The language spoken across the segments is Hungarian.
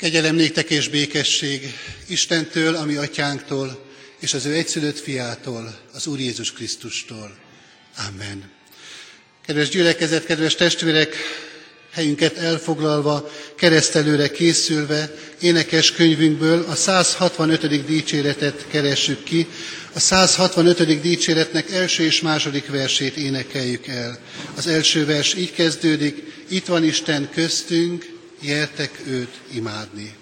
Kegyelem néktek és békesség Istentől, ami atyánktól, és az ő egyszülött fiától, az Úr Jézus Krisztustól. Amen. Kedves gyülekezet, kedves testvérek, helyünket elfoglalva, keresztelőre készülve, énekes könyvünkből a 165. dicséretet keressük ki. A 165. dicséretnek első és második versét énekeljük el. Az első vers így kezdődik, itt van Isten köztünk, Jertek őt imádni.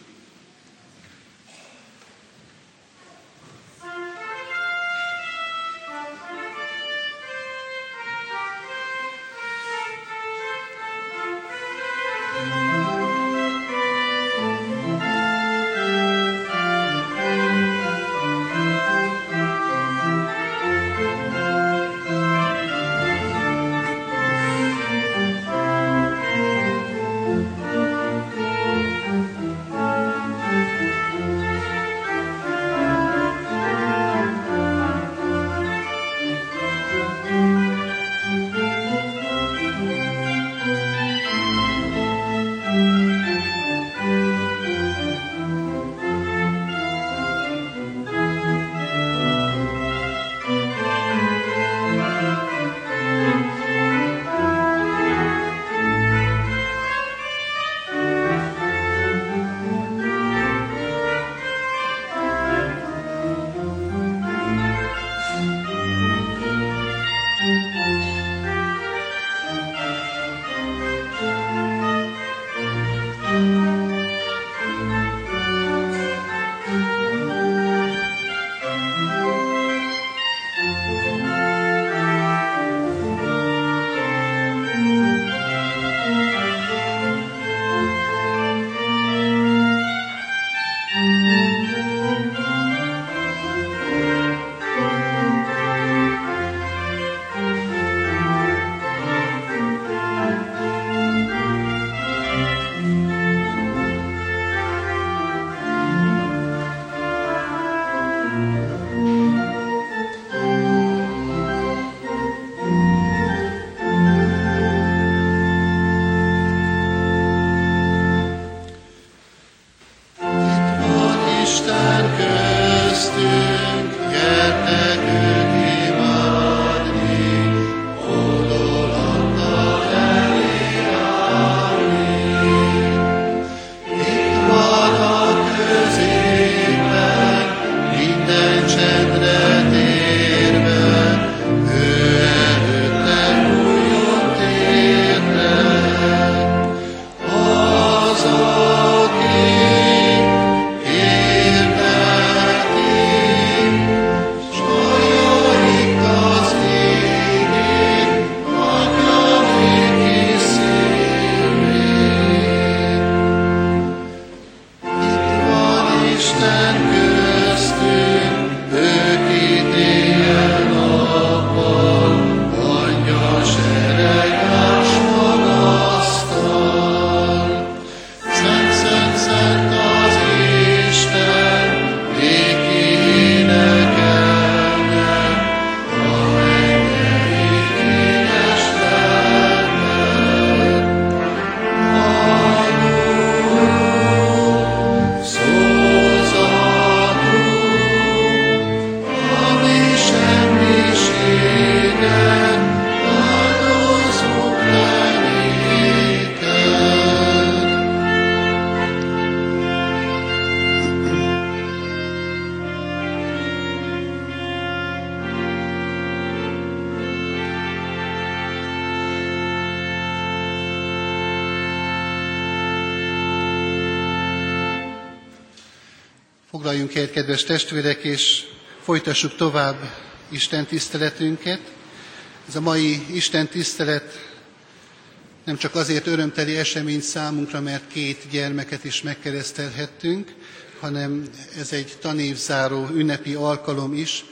Kedves testvérek, és folytassuk tovább Isten tiszteletünket. Ez a mai Isten tisztelet nem csak azért örömteli esemény számunkra, mert két gyermeket is megkeresztelhettünk, hanem ez egy tanévzáró ünnepi alkalom is.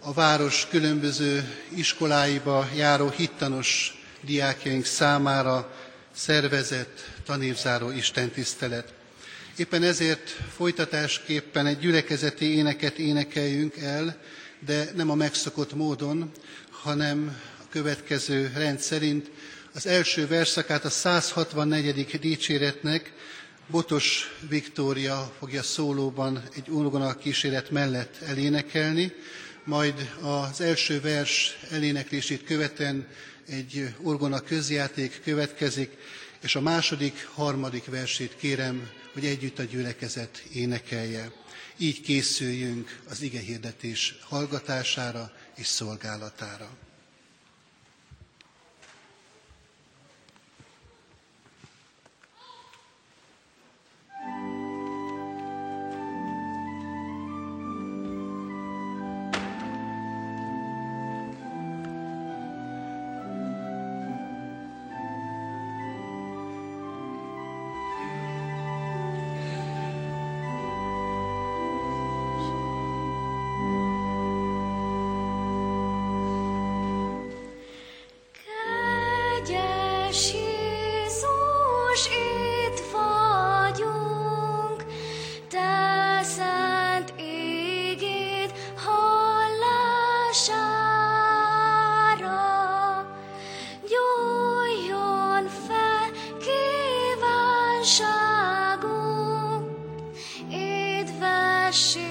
A város különböző iskoláiba járó hittanos diákjaink számára szervezett tanévzáró istentisztelet. Éppen ezért folytatásképpen egy gyülekezeti éneket énekeljünk el, de nem a megszokott módon, hanem a következő rend szerint az első verszakát a 164. dicséretnek Botos Viktória fogja szólóban egy orgona kíséret mellett elénekelni, majd az első vers eléneklését követően egy orgona közjáték következik, és a második, harmadik versét kérem, hogy együtt a gyülekezet énekelje. Így készüljünk az ige hirdetés hallgatására és szolgálatára. újságok, édvesség.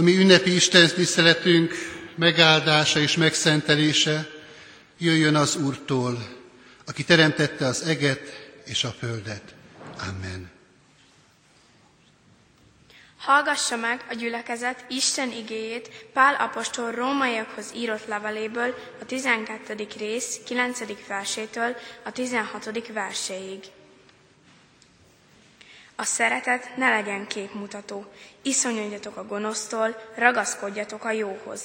A mi ünnepi Isten tiszteletünk megáldása és megszentelése jöjjön az Úrtól, aki teremtette az eget és a földet. Amen. Hallgassa meg a gyülekezet Isten igéjét Pál apostol rómaiakhoz írott leveléből a 12. rész 9. versétől a 16. verséig. A szeretet ne legyen képmutató, iszonyodjatok a gonosztól, ragaszkodjatok a jóhoz.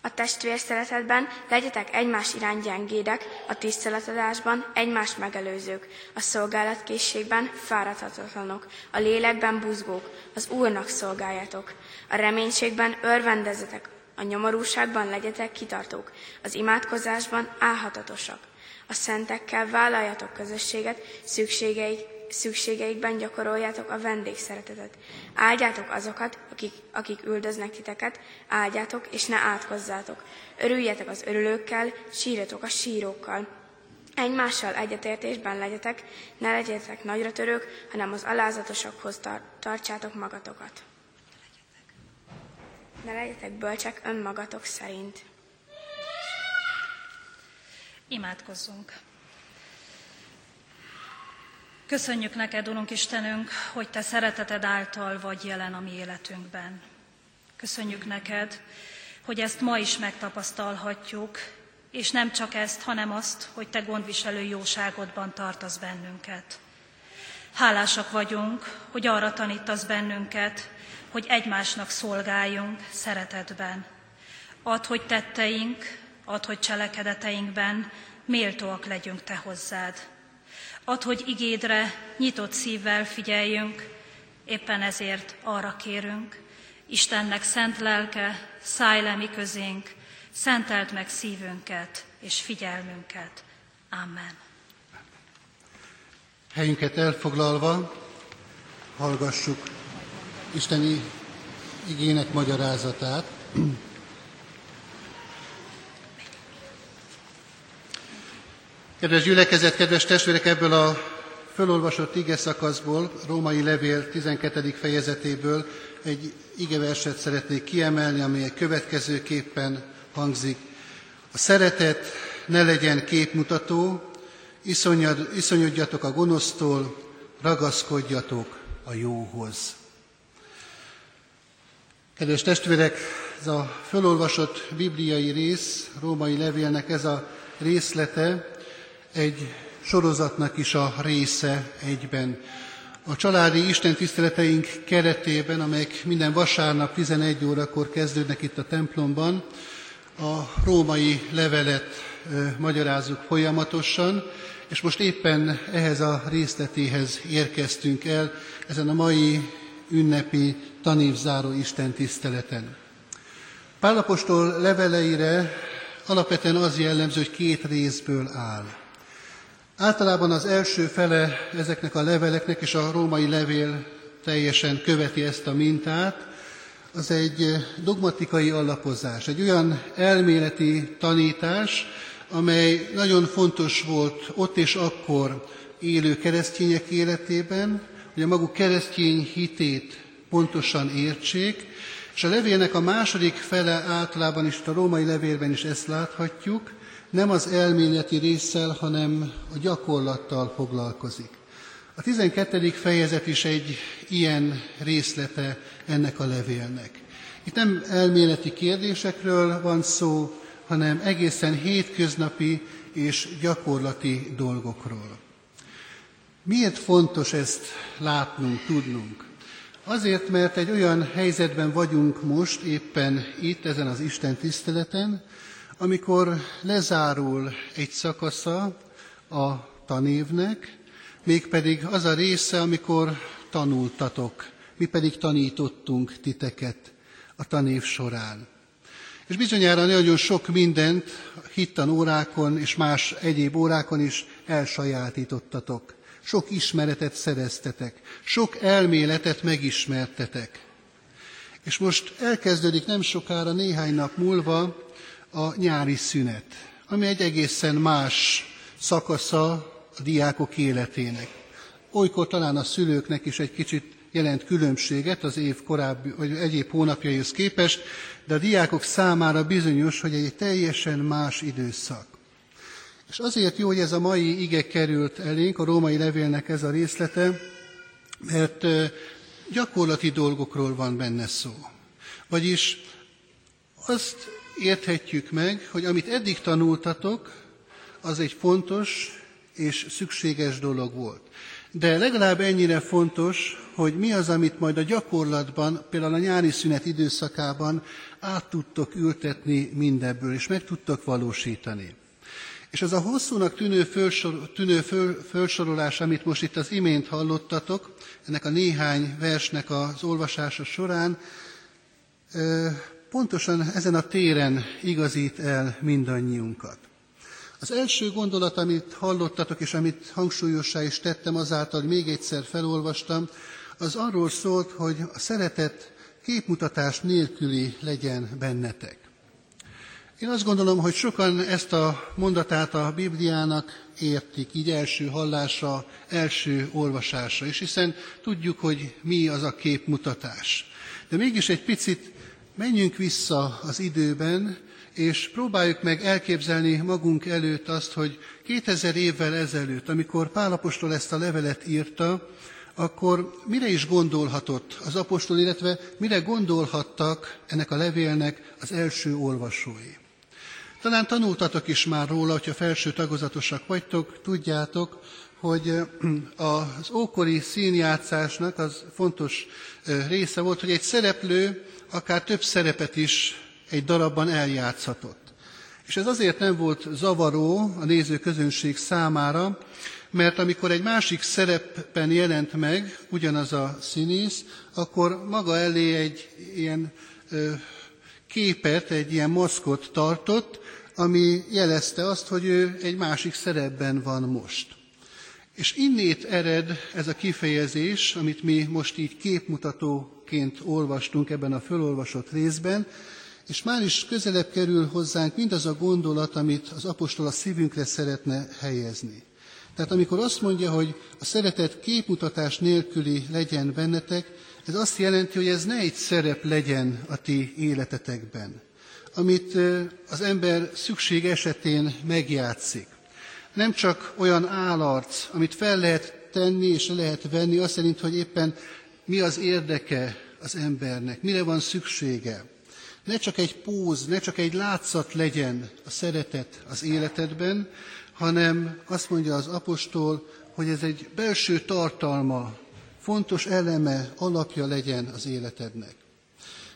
A testvér szeretetben legyetek egymás irány gyengédek, a tiszteletadásban egymás megelőzők, a szolgálatkészségben fáradhatatlanok, a lélekben buzgók, az Úrnak szolgáljatok. A reménységben örvendezetek, a nyomorúságban legyetek kitartók, az imádkozásban álhatatosak. A szentekkel vállaljatok közösséget, szükségeik, szükségeikben gyakoroljátok a vendégszeretetet. Áldjátok azokat, akik, akik üldöznek titeket, áldjátok és ne átkozzátok. Örüljetek az örülőkkel, sírjatok a sírókkal. Egymással egyetértésben legyetek, ne legyetek nagyra törők, hanem az alázatosokhoz tar- tartsátok magatokat. Ne legyetek bölcsek önmagatok szerint. Imádkozzunk! Köszönjük neked, Urunk Istenünk, hogy Te szereteted által vagy jelen a mi életünkben. Köszönjük neked, hogy ezt ma is megtapasztalhatjuk, és nem csak ezt, hanem azt, hogy Te gondviselő jóságodban tartasz bennünket. Hálásak vagyunk, hogy arra tanítasz bennünket, hogy egymásnak szolgáljunk szeretetben. Add, hogy tetteink, add, hogy cselekedeteinkben méltóak legyünk Te hozzád. Add, hogy igédre nyitott szívvel figyeljünk, éppen ezért arra kérünk, Istennek szent lelke, szállj le mi közénk, szentelt meg szívünket és figyelmünket. Amen. Helyünket elfoglalva hallgassuk Isteni igének magyarázatát. Kedves gyülekezet, kedves testvérek, ebből a fölolvasott ige szakaszból, római levél 12. fejezetéből egy igeverset szeretnék kiemelni, amely következőképpen hangzik. A szeretet ne legyen képmutató, iszonyad, iszonyodjatok a gonosztól, ragaszkodjatok a jóhoz. Kedves testvérek, ez a fölolvasott bibliai rész, római levélnek ez a részlete, egy sorozatnak is a része egyben. A családi istentiszteleteink keretében, amelyek minden vasárnap 11 órakor kezdődnek itt a templomban, a római levelet magyarázzuk folyamatosan, és most éppen ehhez a részletéhez érkeztünk el, ezen a mai ünnepi tanévzáró Isten tiszteleten. Pálapostól leveleire alapvetően az jellemző, hogy két részből áll. Általában az első fele ezeknek a leveleknek, és a római levél teljesen követi ezt a mintát, az egy dogmatikai alapozás, egy olyan elméleti tanítás, amely nagyon fontos volt ott és akkor élő keresztények életében, hogy a maguk keresztény hitét pontosan értsék, és a levélnek a második fele általában is, a római levélben is ezt láthatjuk, nem az elméleti résszel, hanem a gyakorlattal foglalkozik. A 12. fejezet is egy ilyen részlete ennek a levélnek. Itt nem elméleti kérdésekről van szó, hanem egészen hétköznapi és gyakorlati dolgokról. Miért fontos ezt látnunk, tudnunk? Azért, mert egy olyan helyzetben vagyunk most éppen itt, ezen az Isten tiszteleten, amikor lezárul egy szakasza a tanévnek, mégpedig az a része, amikor tanultatok, mi pedig tanítottunk titeket a tanév során. És bizonyára nagyon sok mindent hittan órákon és más egyéb órákon is elsajátítottatok. Sok ismeretet szereztetek, sok elméletet megismertetek. És most elkezdődik nem sokára, néhány nap múlva a nyári szünet, ami egy egészen más szakasza a diákok életének. Olykor talán a szülőknek is egy kicsit jelent különbséget az év korábbi, vagy egyéb hónapjaihoz képest, de a diákok számára bizonyos, hogy egy teljesen más időszak. És azért jó, hogy ez a mai ige került elénk, a római levélnek ez a részlete, mert gyakorlati dolgokról van benne szó. Vagyis azt érthetjük meg, hogy amit eddig tanultatok, az egy fontos és szükséges dolog volt. de legalább ennyire fontos, hogy mi az, amit majd a gyakorlatban, például a nyári szünet időszakában át tudtok ültetni mindebből, és meg tudtok valósítani. És az a hosszúnak tűnő, fölsor, tűnő föl, fölsorolás, amit most itt az imént hallottatok, ennek a néhány versnek az olvasása során, pontosan ezen a téren igazít el mindannyiunkat. Az első gondolat, amit hallottatok, és amit hangsúlyossá is tettem azáltal, hogy még egyszer felolvastam, az arról szólt, hogy a szeretet képmutatás nélküli legyen bennetek. Én azt gondolom, hogy sokan ezt a mondatát a Bibliának értik, így első hallásra, első olvasásra is, hiszen tudjuk, hogy mi az a képmutatás. De mégis egy picit menjünk vissza az időben, és próbáljuk meg elképzelni magunk előtt azt, hogy 2000 évvel ezelőtt, amikor Pálapostól ezt a levelet írta, akkor mire is gondolhatott az apostol, illetve mire gondolhattak ennek a levélnek az első olvasói. Talán tanultatok is már róla, hogyha felső tagozatosak vagytok, tudjátok, hogy az ókori színjátszásnak az fontos része volt, hogy egy szereplő akár több szerepet is egy darabban eljátszhatott. És ez azért nem volt zavaró a néző közönség számára, mert amikor egy másik szerepben jelent meg ugyanaz a színész, akkor maga elé egy ilyen ö, képet, egy ilyen maszkot tartott, ami jelezte azt, hogy ő egy másik szerepben van most. És innét ered ez a kifejezés, amit mi most így képmutatóként olvastunk ebben a fölolvasott részben, és már is közelebb kerül hozzánk mindaz a gondolat, amit az apostol a szívünkre szeretne helyezni. Tehát amikor azt mondja, hogy a szeretet képmutatás nélküli legyen bennetek, ez azt jelenti, hogy ez ne egy szerep legyen a ti életetekben, amit az ember szükség esetén megjátszik. Nem csak olyan állarc, amit fel lehet tenni és lehet venni, azt szerint, hogy éppen mi az érdeke az embernek, mire van szüksége. Ne csak egy póz, ne csak egy látszat legyen a szeretet az életedben, hanem azt mondja az apostol, hogy ez egy belső tartalma, fontos eleme, alapja legyen az életednek.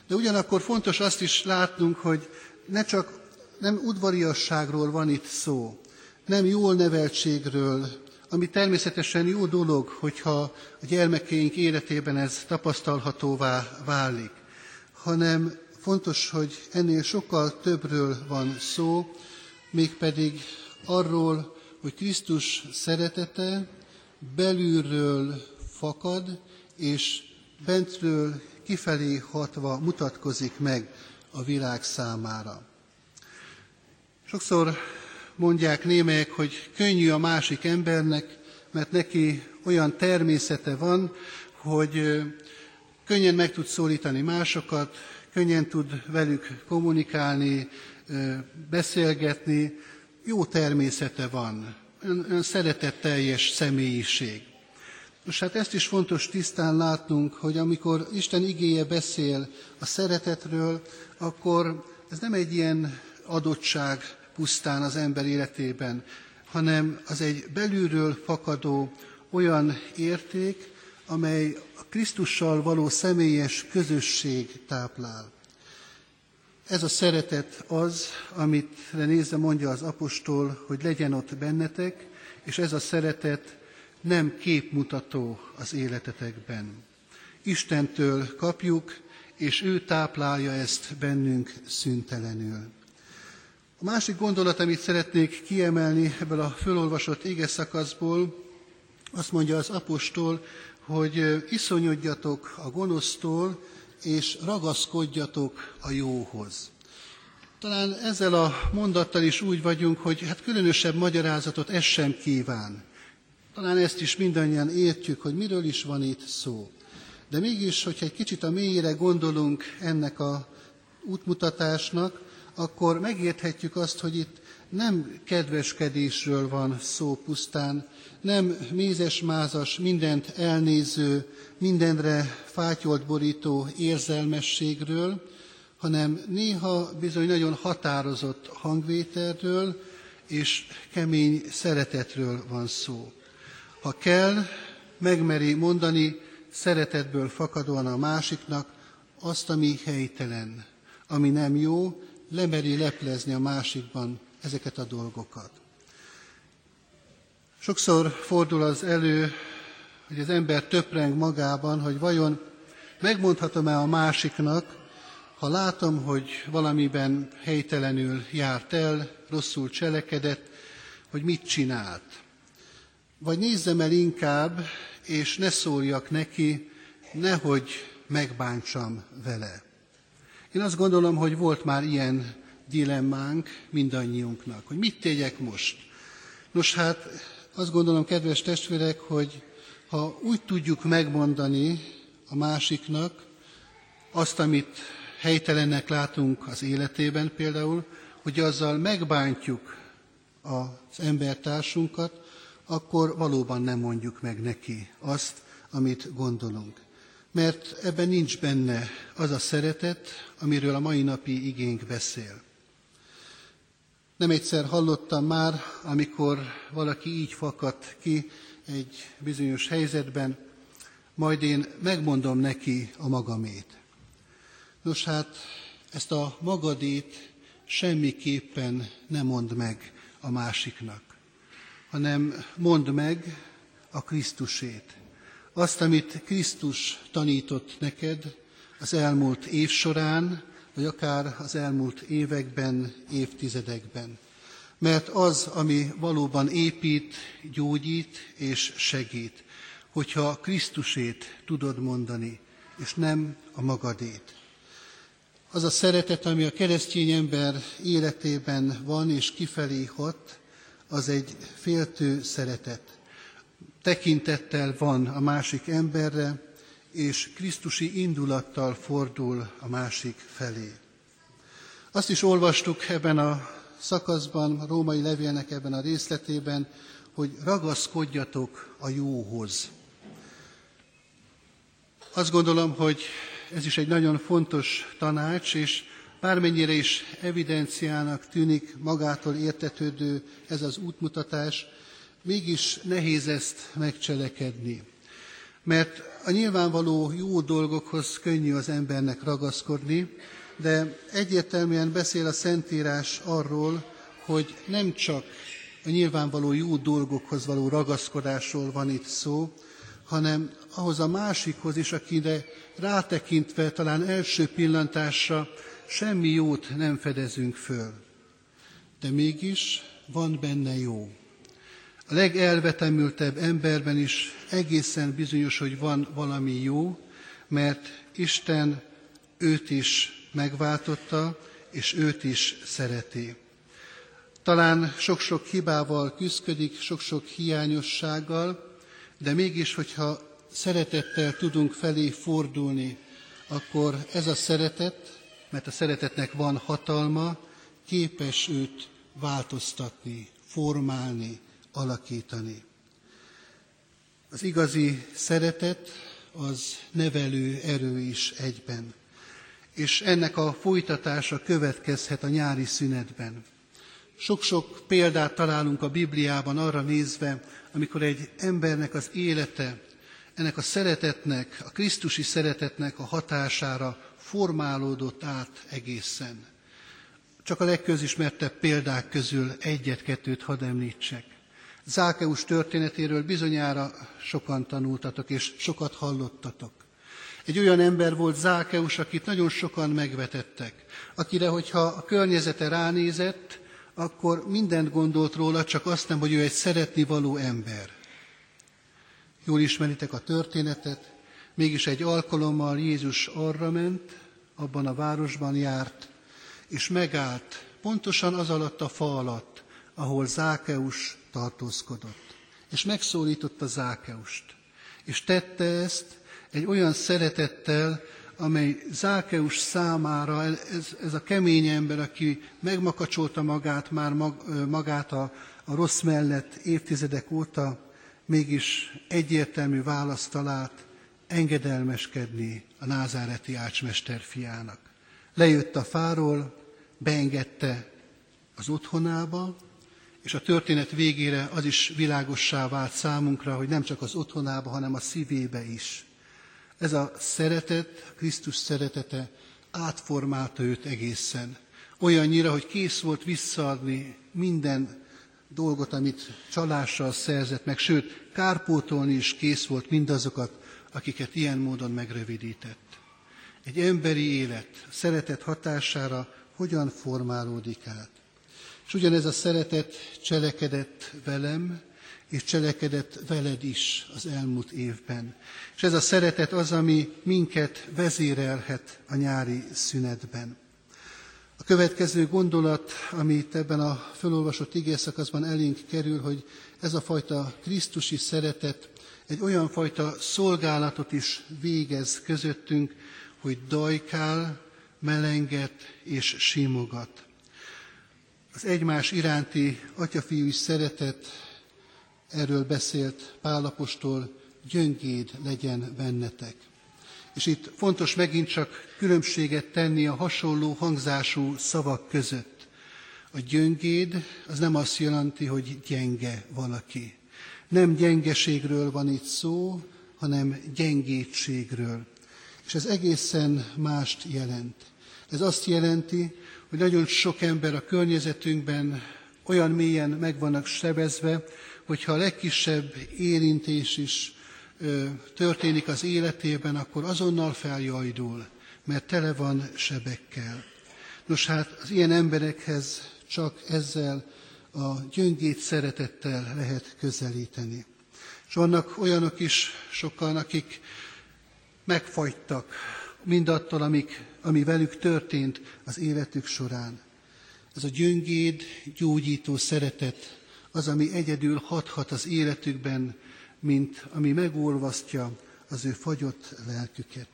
De ugyanakkor fontos azt is látnunk, hogy ne csak nem udvariasságról van itt szó, nem jól neveltségről, ami természetesen jó dolog, hogyha a gyermekeink életében ez tapasztalhatóvá válik, hanem fontos, hogy ennél sokkal többről van szó, mégpedig arról, hogy Krisztus szeretete belülről fakad, és bentről kifelé hatva mutatkozik meg a világ számára. Sokszor mondják némelyek, hogy könnyű a másik embernek, mert neki olyan természete van, hogy könnyen meg tud szólítani másokat, könnyen tud velük kommunikálni, beszélgetni, jó természete van, olyan szeretetteljes személyiség. Most hát ezt is fontos tisztán látnunk, hogy amikor Isten igéje beszél a szeretetről, akkor ez nem egy ilyen adottság pusztán az ember életében, hanem az egy belülről fakadó olyan érték, amely a Krisztussal való személyes közösség táplál. Ez a szeretet az, amit nézze mondja az apostol, hogy legyen ott bennetek, és ez a szeretet nem képmutató az életetekben. Istentől kapjuk, és ő táplálja ezt bennünk szüntelenül. A másik gondolat, amit szeretnék kiemelni ebből a fölolvasott ége szakaszból, azt mondja az apostol, hogy iszonyodjatok a gonosztól, és ragaszkodjatok a jóhoz. Talán ezzel a mondattal is úgy vagyunk, hogy hát különösebb magyarázatot ez sem kíván. Talán ezt is mindannyian értjük, hogy miről is van itt szó. De mégis, hogyha egy kicsit a mélyére gondolunk ennek a útmutatásnak, akkor megérthetjük azt, hogy itt nem kedveskedésről van szó pusztán, nem mézes-mázas, mindent elnéző, mindenre fátyolt borító érzelmességről, hanem néha bizony nagyon határozott hangvételről és kemény szeretetről van szó. Ha kell, megmeri mondani szeretetből fakadóan a másiknak azt, ami helytelen, ami nem jó, lemeri leplezni a másikban ezeket a dolgokat. Sokszor fordul az elő, hogy az ember töpreng magában, hogy vajon megmondhatom-e a másiknak, ha látom, hogy valamiben helytelenül járt el, rosszul cselekedett, hogy mit csinált. Vagy nézzem el inkább, és ne szóljak neki, nehogy megbántsam vele. Én azt gondolom, hogy volt már ilyen dilemmánk mindannyiunknak, hogy mit tegyek most. Nos hát, azt gondolom, kedves testvérek, hogy ha úgy tudjuk megmondani a másiknak azt, amit helytelennek látunk az életében például, hogy azzal megbántjuk az embertársunkat, akkor valóban nem mondjuk meg neki azt, amit gondolunk. Mert ebben nincs benne az a szeretet, amiről a mai napi igénk beszél. Nem egyszer hallottam már, amikor valaki így fakadt ki egy bizonyos helyzetben, majd én megmondom neki a magamét. Nos hát, ezt a magadét semmiképpen nem mond meg a másiknak, hanem mondd meg a Krisztusét. Azt, amit Krisztus tanított neked az elmúlt év során, vagy akár az elmúlt években, évtizedekben. Mert az, ami valóban épít, gyógyít és segít, hogyha Krisztusét tudod mondani, és nem a magadét. Az a szeretet, ami a keresztény ember életében van és kifelé hat, az egy féltő szeretet. Tekintettel van a másik emberre, és Krisztusi indulattal fordul a másik felé. Azt is olvastuk ebben a szakaszban, a római levélnek ebben a részletében, hogy ragaszkodjatok a jóhoz. Azt gondolom, hogy ez is egy nagyon fontos tanács, és bármennyire is evidenciának tűnik magától értetődő ez az útmutatás, mégis nehéz ezt megcselekedni. Mert a nyilvánvaló jó dolgokhoz könnyű az embernek ragaszkodni, de egyértelműen beszél a Szentírás arról, hogy nem csak a nyilvánvaló jó dolgokhoz való ragaszkodásról van itt szó, hanem ahhoz a másikhoz is, akire rátekintve talán első pillantásra semmi jót nem fedezünk föl. De mégis van benne jó. A legelvetemültebb emberben is egészen bizonyos, hogy van valami jó, mert Isten őt is megváltotta, és őt is szereti. Talán sok-sok hibával küzdik, sok-sok hiányossággal, de mégis, hogyha szeretettel tudunk felé fordulni, akkor ez a szeretet, mert a szeretetnek van hatalma, képes őt változtatni, formálni, alakítani. Az igazi szeretet az nevelő erő is egyben. És ennek a folytatása következhet a nyári szünetben. Sok-sok példát találunk a Bibliában arra nézve, amikor egy embernek az élete ennek a szeretetnek, a Krisztusi szeretetnek a hatására formálódott át egészen. Csak a legközismertebb példák közül egyet-kettőt hadd említsek. Zákeus történetéről bizonyára sokan tanultatok, és sokat hallottatok. Egy olyan ember volt Zákeus, akit nagyon sokan megvetettek, akire, hogyha a környezete ránézett, akkor mindent gondolt róla, csak azt nem, hogy ő egy szeretni való ember. Jól ismeritek a történetet, mégis egy alkalommal Jézus arra ment, abban a városban járt, és megállt pontosan az alatt a fa alatt, ahol Zákeus tartózkodott. És megszólította Zákeust. És tette ezt egy olyan szeretettel, amely Zákeus számára, ez, ez a kemény ember, aki megmakacsolta magát, már mag, magát a, a rossz mellett évtizedek óta, mégis egyértelmű választ talált engedelmeskedni a názáreti ácsmester fiának. Lejött a fáról, beengedte az otthonába, és a történet végére az is világossá vált számunkra, hogy nem csak az otthonába, hanem a szívébe is. Ez a szeretet, Krisztus szeretete átformálta őt egészen. Olyannyira, hogy kész volt visszaadni minden dolgot, amit csalással szerzett meg, sőt, kárpótolni is kész volt mindazokat, akiket ilyen módon megrövidített. Egy emberi élet szeretet hatására hogyan formálódik át? És ugyanez a szeretet cselekedett velem, és cselekedett veled is az elmúlt évben. És ez a szeretet az, ami minket vezérelhet a nyári szünetben. A következő gondolat, amit ebben a felolvasott igészakaszban elénk kerül, hogy ez a fajta Krisztusi szeretet egy olyan fajta szolgálatot is végez közöttünk, hogy dajkál, melenget és simogat. Az egymás iránti atyafiú szeretet, erről beszélt Pálapostól, gyöngéd legyen bennetek. És itt fontos megint csak különbséget tenni a hasonló hangzású szavak között. A gyöngéd az nem azt jelenti, hogy gyenge valaki. Nem gyengeségről van itt szó, hanem gyengétségről. És ez egészen mást jelent. Ez azt jelenti, hogy nagyon sok ember a környezetünkben olyan mélyen meg vannak sebezve, hogyha a legkisebb érintés is ö, történik az életében, akkor azonnal feljajdul, mert tele van sebekkel. Nos hát az ilyen emberekhez csak ezzel a gyöngét szeretettel lehet közelíteni. És vannak olyanok is sokan, akik megfagytak mindattól, amik, ami velük történt az életük során. Ez a gyöngéd, gyógyító szeretet az, ami egyedül hathat az életükben, mint ami megolvasztja az ő fagyott lelküket.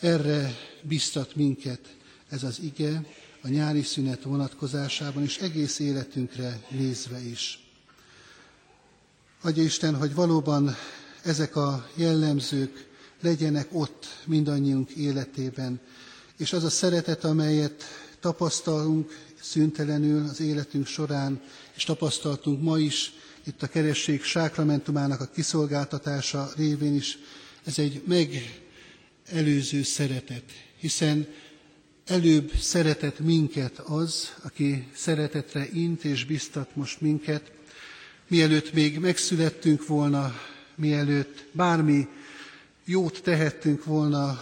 Erre biztat minket ez az ige a nyári szünet vonatkozásában, és egész életünkre nézve is. Adja Isten, hogy valóban ezek a jellemzők legyenek ott mindannyiunk életében, és az a szeretet, amelyet tapasztalunk szüntelenül az életünk során, és tapasztaltunk ma is, itt a keresség sákramentumának a kiszolgáltatása révén is, ez egy megelőző szeretet, hiszen előbb szeretet minket az, aki szeretetre int és biztat most minket, mielőtt még megszülettünk volna, mielőtt bármi jót tehettünk volna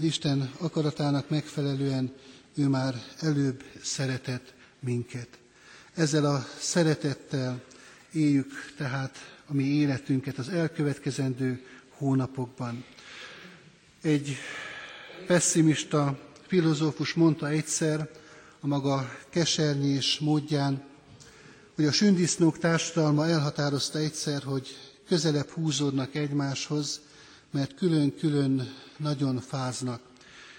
Isten akaratának megfelelően, ő már előbb szeretett minket. Ezzel a szeretettel éljük tehát a mi életünket az elkövetkezendő hónapokban. Egy pessimista filozófus mondta egyszer a maga kesernyés módján, hogy a sündisznók társadalma elhatározta egyszer, hogy közelebb húzódnak egymáshoz, mert külön-külön nagyon fáznak,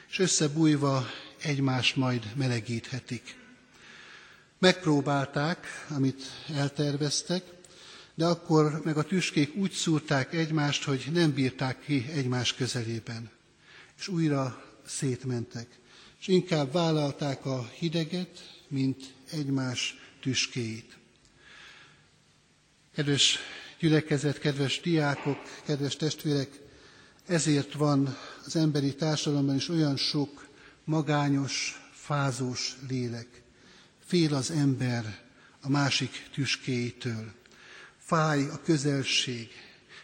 és összebújva egymást majd melegíthetik. Megpróbálták, amit elterveztek, de akkor meg a tüskék úgy szúrták egymást, hogy nem bírták ki egymás közelében. És újra szétmentek. És inkább vállalták a hideget, mint egymás tüskéit. Kedves gyülekezet, kedves diákok, kedves testvérek, ezért van az emberi társadalomban is olyan sok magányos, fázós lélek. Fél az ember a másik tüskéitől. Fáj a közelség,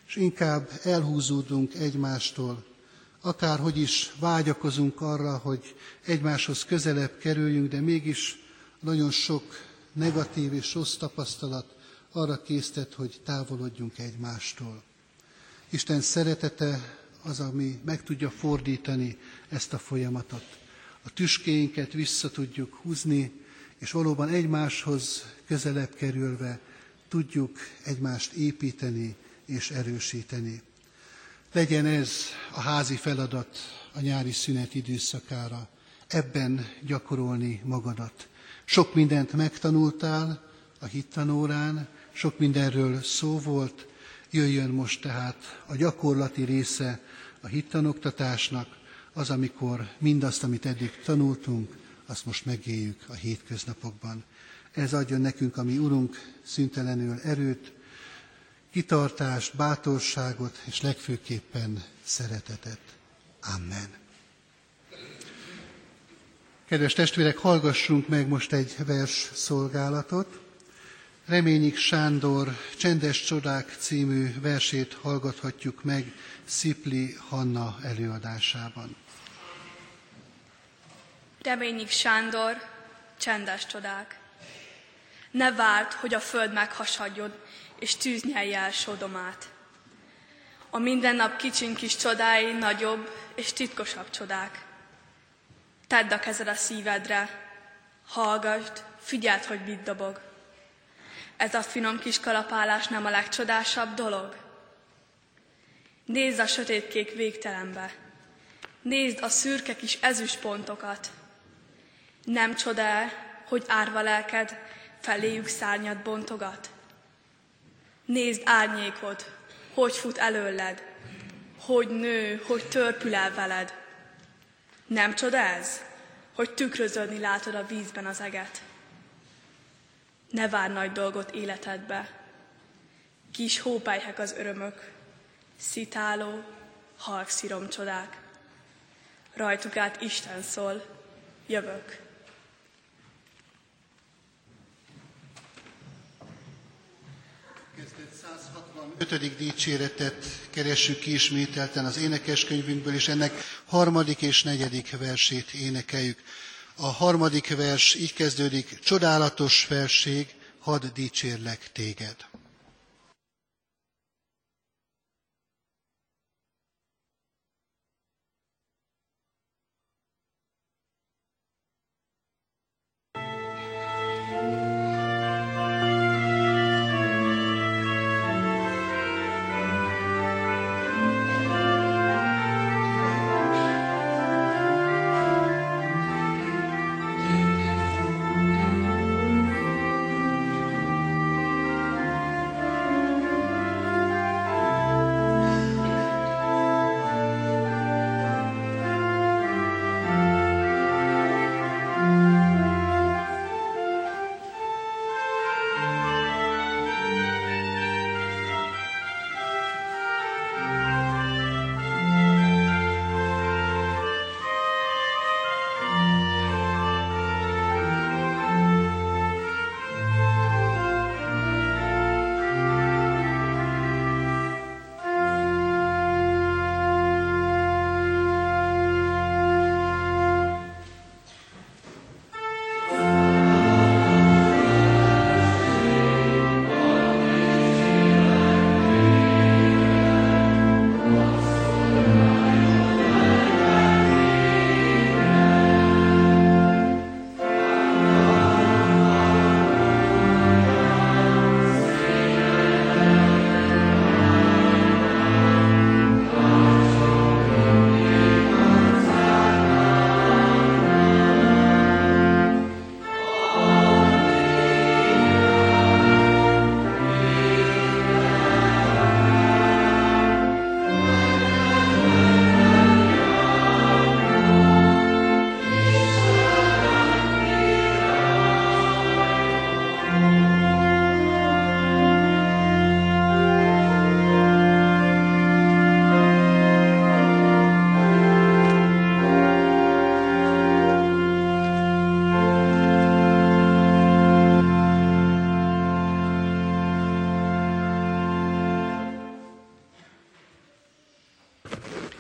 és inkább elhúzódunk egymástól, akárhogy is vágyakozunk arra, hogy egymáshoz közelebb kerüljünk, de mégis nagyon sok negatív és rossz tapasztalat arra késztet, hogy távolodjunk egymástól. Isten szeretete az, ami meg tudja fordítani ezt a folyamatot. A tüskéinket vissza tudjuk húzni, és valóban egymáshoz közelebb kerülve tudjuk egymást építeni és erősíteni. Legyen ez a házi feladat a nyári szünet időszakára, ebben gyakorolni magadat. Sok mindent megtanultál a hittanórán, sok mindenről szó volt, jöjjön most tehát a gyakorlati része a hittanoktatásnak, az, amikor mindazt, amit eddig tanultunk, azt most megéljük a hétköznapokban. Ez adjon nekünk, ami Urunk, szüntelenül erőt, kitartást, bátorságot, és legfőképpen szeretetet. Amen. Kedves testvérek, hallgassunk meg most egy vers szolgálatot. Reményik Sándor Csendes Csodák című versét hallgathatjuk meg Szipli Hanna előadásában. Reményik Sándor, Csendes Csodák. Ne várd, hogy a föld meghasadjon, és tűz nyelje el Sodomát. A mindennap kicsin kis csodái nagyobb és titkosabb csodák. Tedd a kezed a szívedre, hallgassd, figyeld, hogy mit dobog. Ez a finom kis kalapálás nem a legcsodásabb dolog? Nézd a sötétkék végtelenbe. Nézd a szürke kis ezüstpontokat. Nem csoda hogy árva lelked feléjük szárnyat bontogat? Nézd árnyékod, hogy fut előled, hogy nő, hogy törpül el veled. Nem csoda ez, hogy tükröződni látod a vízben az eget? Ne vár nagy dolgot életedbe, kis hópályhek az örömök, szitáló, halk sziromcsodák. Rajtuk át Isten szól, jövök. 165. dicséretet keressük ki ismételten az énekeskönyvünkből, és ennek harmadik és negyedik versét énekeljük. A harmadik vers így kezdődik, csodálatos felség, hadd dicsérlek téged.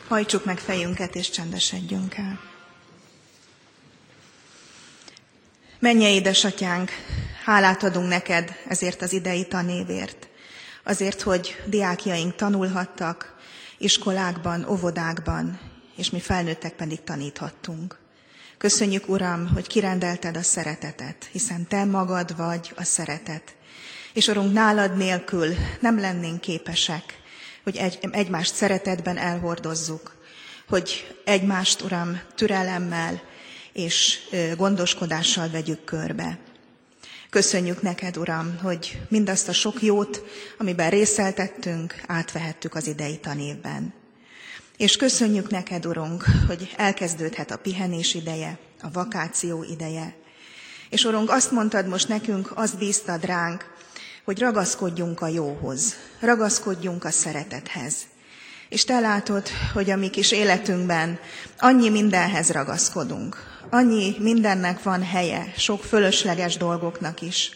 Hajtsuk meg fejünket és csendesedjünk el. Menje, édesatyánk, hálát adunk neked ezért az idei tanévért. Azért, hogy diákjaink tanulhattak iskolákban, óvodákban, és mi felnőttek pedig taníthattunk. Köszönjük, Uram, hogy kirendelted a szeretetet, hiszen Te magad vagy a szeretet. És Urunk, nálad nélkül nem lennénk képesek hogy egy, egymást szeretetben elhordozzuk, hogy egymást, Uram, türelemmel és gondoskodással vegyük körbe. Köszönjük neked, Uram, hogy mindazt a sok jót, amiben részeltettünk, átvehettük az idei tanévben. És köszönjük neked, Urunk, hogy elkezdődhet a pihenés ideje, a vakáció ideje, És Urunk, azt mondtad most nekünk, azt bíztad ránk, hogy ragaszkodjunk a jóhoz, ragaszkodjunk a szeretethez. És te látod, hogy a mi kis életünkben annyi mindenhez ragaszkodunk, annyi mindennek van helye, sok fölösleges dolgoknak is.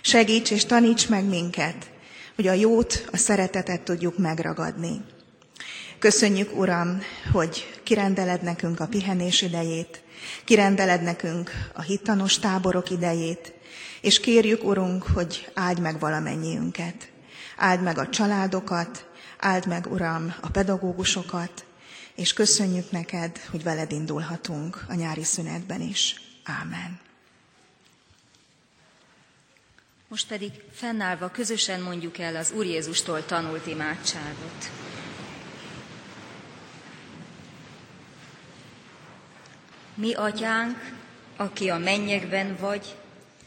Segíts és taníts meg minket, hogy a jót, a szeretetet tudjuk megragadni. Köszönjük, Uram, hogy kirendeled nekünk a pihenés idejét, kirendeled nekünk a hittanos táborok idejét, és kérjük, Urunk, hogy áld meg valamennyiünket. Áld meg a családokat, áld meg, Uram, a pedagógusokat, és köszönjük neked, hogy veled indulhatunk a nyári szünetben is. Ámen. Most pedig fennállva közösen mondjuk el az Úr Jézustól tanult imádságot. Mi, atyánk, aki a mennyekben vagy,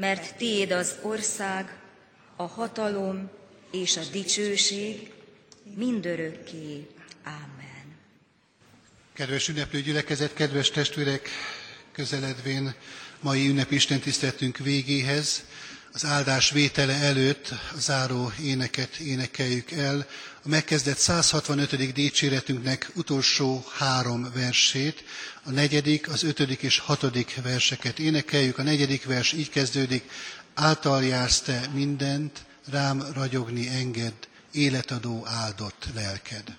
mert tiéd az ország, a hatalom és a dicsőség mindörökké. Ámen. Kedves ünneplő gyülekezet, kedves testvérek, közeledvén mai ünnepi istentiszteletünk végéhez, az áldás vétele előtt a záró éneket énekeljük el, a megkezdett 165. dicséretünknek utolsó három versét, a negyedik, az ötödik és hatodik verseket énekeljük. A negyedik vers így kezdődik, által jársz te mindent, rám ragyogni enged, életadó áldott lelked.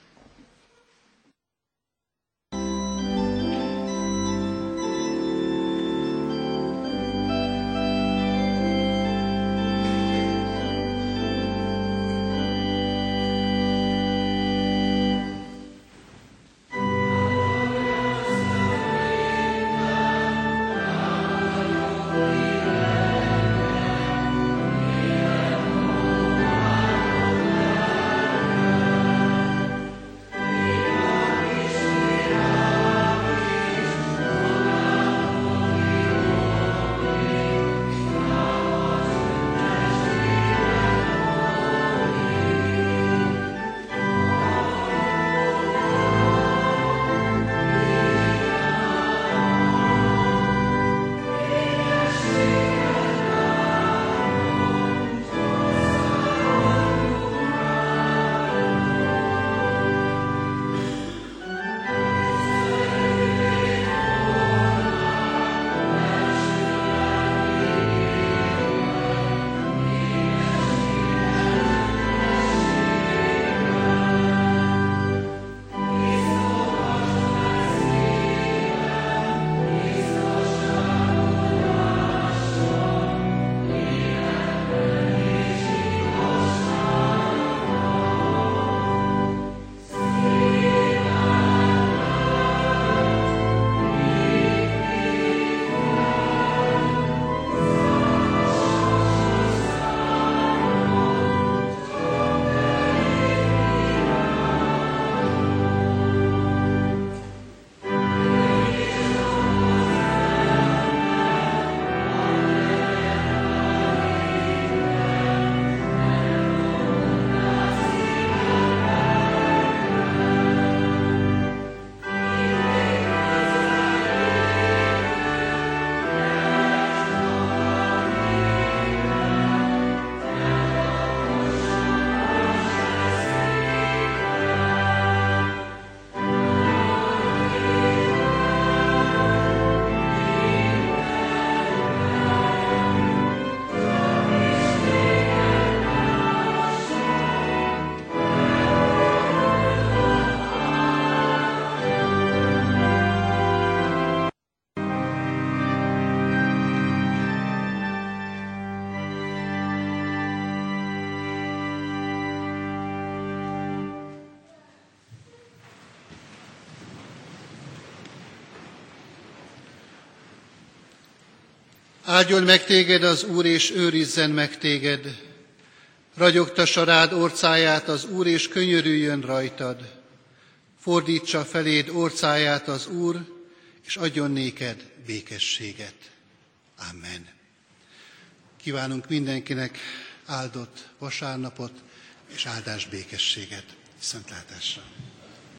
Áldjon meg téged az Úr, és őrizzen meg téged. Ragyogtassa rád orcáját az Úr, és könyörüljön rajtad. Fordítsa feléd orcáját az Úr, és adjon néked békességet. Amen. Kívánunk mindenkinek áldott vasárnapot és áldás békességet. Viszontlátásra!